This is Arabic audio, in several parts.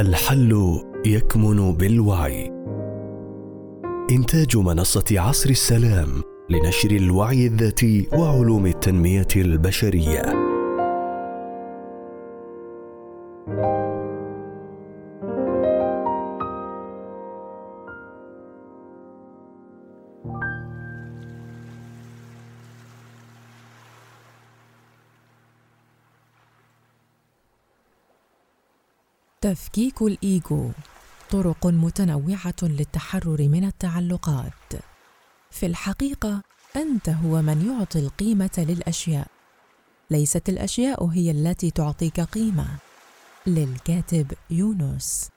الحل يكمن بالوعي. إنتاج منصة عصر السلام لنشر الوعي الذاتي وعلوم التنمية البشرية. تفكيك الإيجو. طرق متنوعة للتحرر من التعلقات. في الحقيقة أنت هو من يعطي القيمة للأشياء. ليست الأشياء هي التي تعطيك قيمة. للكاتب يونس.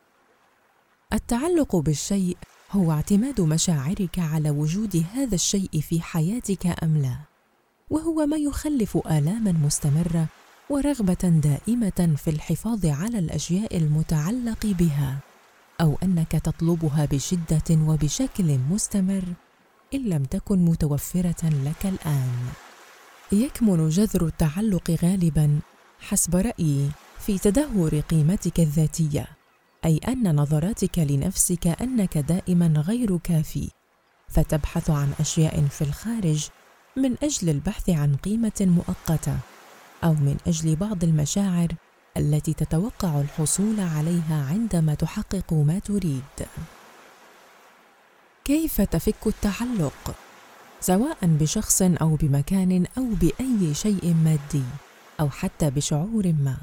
التعلق بالشيء هو اعتماد مشاعرك على وجود هذا الشيء في حياتك أم لا؟ وهو ما يخلف آلاما مستمرة ورغبة دائمة في الحفاظ على الأشياء المتعلق بها أو أنك تطلبها بشدة وبشكل مستمر إن لم تكن متوفرة لك الآن. يكمن جذر التعلق غالبا حسب رأيي في تدهور قيمتك الذاتية أي أن نظراتك لنفسك أنك دائما غير كافي فتبحث عن أشياء في الخارج من أجل البحث عن قيمة مؤقتة. أو من أجل بعض المشاعر التي تتوقع الحصول عليها عندما تحقق ما تريد. كيف تفك التعلق؟ سواء بشخص أو بمكان أو بأي شيء مادي أو حتى بشعور ما.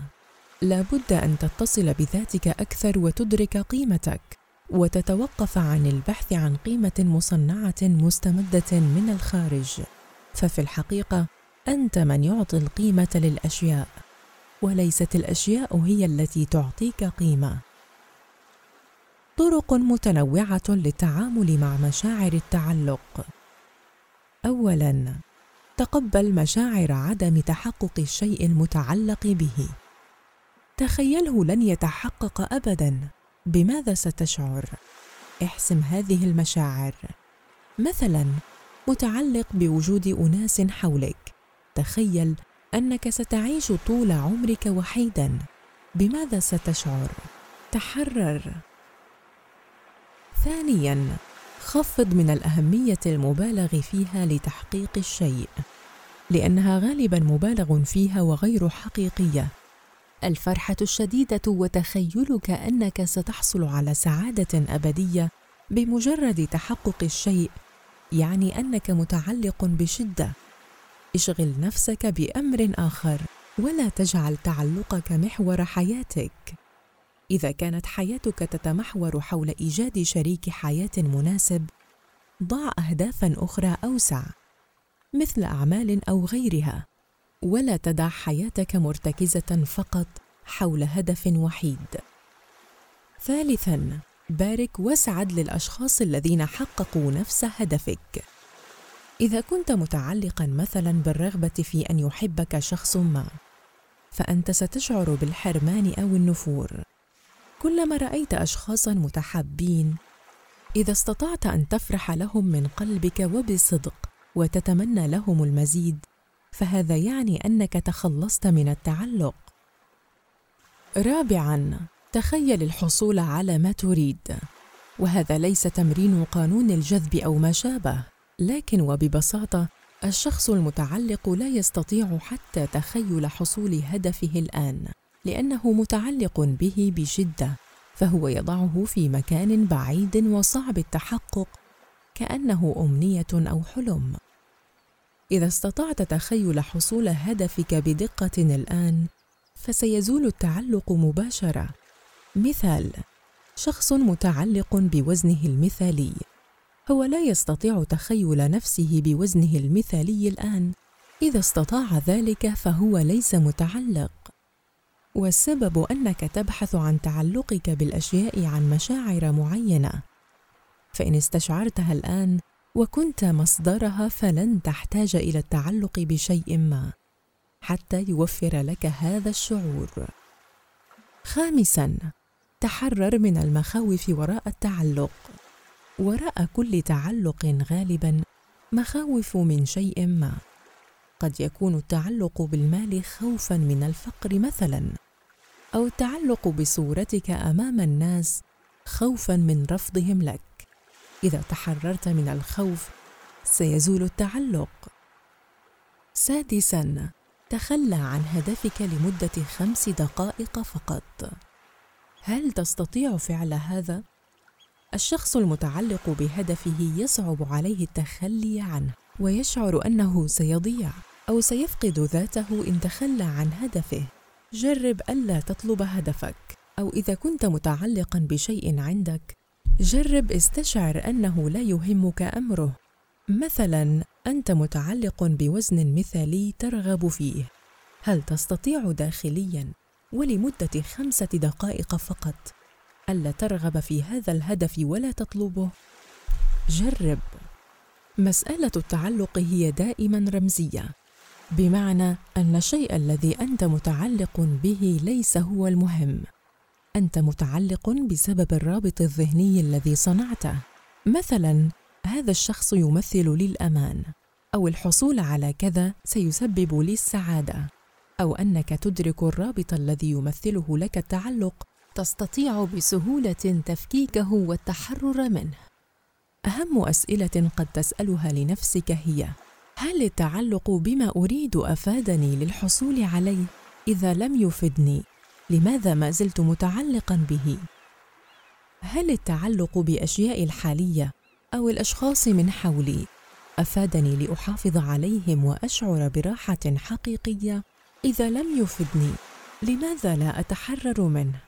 لابد أن تتصل بذاتك أكثر وتدرك قيمتك وتتوقف عن البحث عن قيمة مصنعة مستمدة من الخارج. ففي الحقيقة أنت من يعطي القيمة للأشياء وليست الأشياء هي التي تعطيك قيمة. طرق متنوعة للتعامل مع مشاعر التعلق. اولا تقبل مشاعر عدم تحقق الشيء المتعلق به. تخيله لن يتحقق ابدا. بماذا ستشعر؟ احسم هذه المشاعر. مثلا متعلق بوجود أناس حولك. تخيل أنك ستعيش طول عمرك وحيدا. بماذا ستشعر؟ تحرر. ثانيا خفض من الأهمية المبالغ فيها لتحقيق الشيء لأنها غالبا مبالغ فيها وغير حقيقية. الفرحة الشديدة وتخيلك أنك ستحصل على سعادة أبدية بمجرد تحقق الشيء يعني أنك متعلق بشدة. اشغل نفسك بأمر آخر ولا تجعل تعلقك محور حياتك. إذا كانت حياتك تتمحور حول إيجاد شريك حياة مناسب ضع اهدافا أخرى أوسع مثل أعمال أو غيرها. ولا تدع حياتك مرتكزة فقط حول هدف وحيد. ثالثا بارك واسعد للأشخاص الذين حققوا نفس هدفك. إذا كنت متعلقا مثلا بالرغبة في أن يحبك شخص ما فأنت ستشعر بالحرمان أو النفور. كلما رأيت اشخاصا متحابين إذا استطعت أن تفرح لهم من قلبك وبصدق وتتمنى لهم المزيد فهذا يعني أنك تخلصت من التعلق. رابعا تخيل الحصول على ما تريد وهذا ليس تمرين قانون الجذب أو ما شابه. لكن وببساطة الشخص المتعلق لا يستطيع حتى تخيل حصول هدفه الآن لأنه متعلق به بشدة فهو يضعه في مكان بعيد وصعب التحقق كأنه أمنية أو حلم. إذا استطعت تخيل حصول هدفك بدقة الآن فسيزول التعلق مباشرة. مثال شخص متعلق بوزنه المثالي. هو لا يستطيع تخيل نفسه بوزنه المثالي الآن. إذا استطاع ذلك فهو ليس متعلق. والسبب أنك تبحث عن تعلقك بالأشياء عن مشاعر معينة. فإن استشعرتها الآن وكنت مصدرها فلن تحتاج إلى التعلق بشيء ما حتى يوفر لك هذا الشعور. خامسا تحرر من المخاوف وراء التعلق. وراء كل تعلق غالبا مخاوف من شيء ما. قد يكون التعلق بالمال خوفا من الفقر مثلا أو التعلق بصورتك أمام الناس خوفا من رفضهم لك. إذا تحررت من الخوف سيزول التعلق. سادسا تخلى عن هدفك لمدة خمس دقائق فقط. هل تستطيع فعل هذا؟ الشخص المتعلق بهدفه يصعب عليه التخلي عنه ويشعر أنه سيضيع أو سيفقد ذاته إن تخلى عن هدفه. جرب ألا تطلب هدفك أو إذا كنت متعلقا بشيء عندك جرب استشعر أنه لا يهمك أمره. مثلا أنت متعلق بوزن مثالي ترغب فيه. هل تستطيع داخليا؟ ولمدة خمسة دقائق فقط. ألا ترغب في هذا الهدف ولا تطلبه. جرب. مسألة التعلق هي دائما رمزية. بمعنى أن الشيء الذي أنت متعلق به ليس هو المهم. أنت متعلق بسبب الرابط الذهني الذي صنعته. مثلا هذا الشخص يمثل لي الامان أو الحصول على كذا سيسبب لي السعاده أو أنك تدرك الرابط الذي يمثله لك التعلق. تستطيع بسهولة تفكيكه والتحرر منه. أهم أسئلة قد تسألها لنفسك هي هل التعلق بما أريد أفادني للحصول عليه؟ إذا لم يفدني لماذا ما زلت متعلقا به؟ هل التعلق باشياء الحالية أو الأشخاص من حولي أفادني لأحافظ عليهم وأشعر براحة حقيقية؟ إذا لم يفدني لماذا لا أتحرر منه؟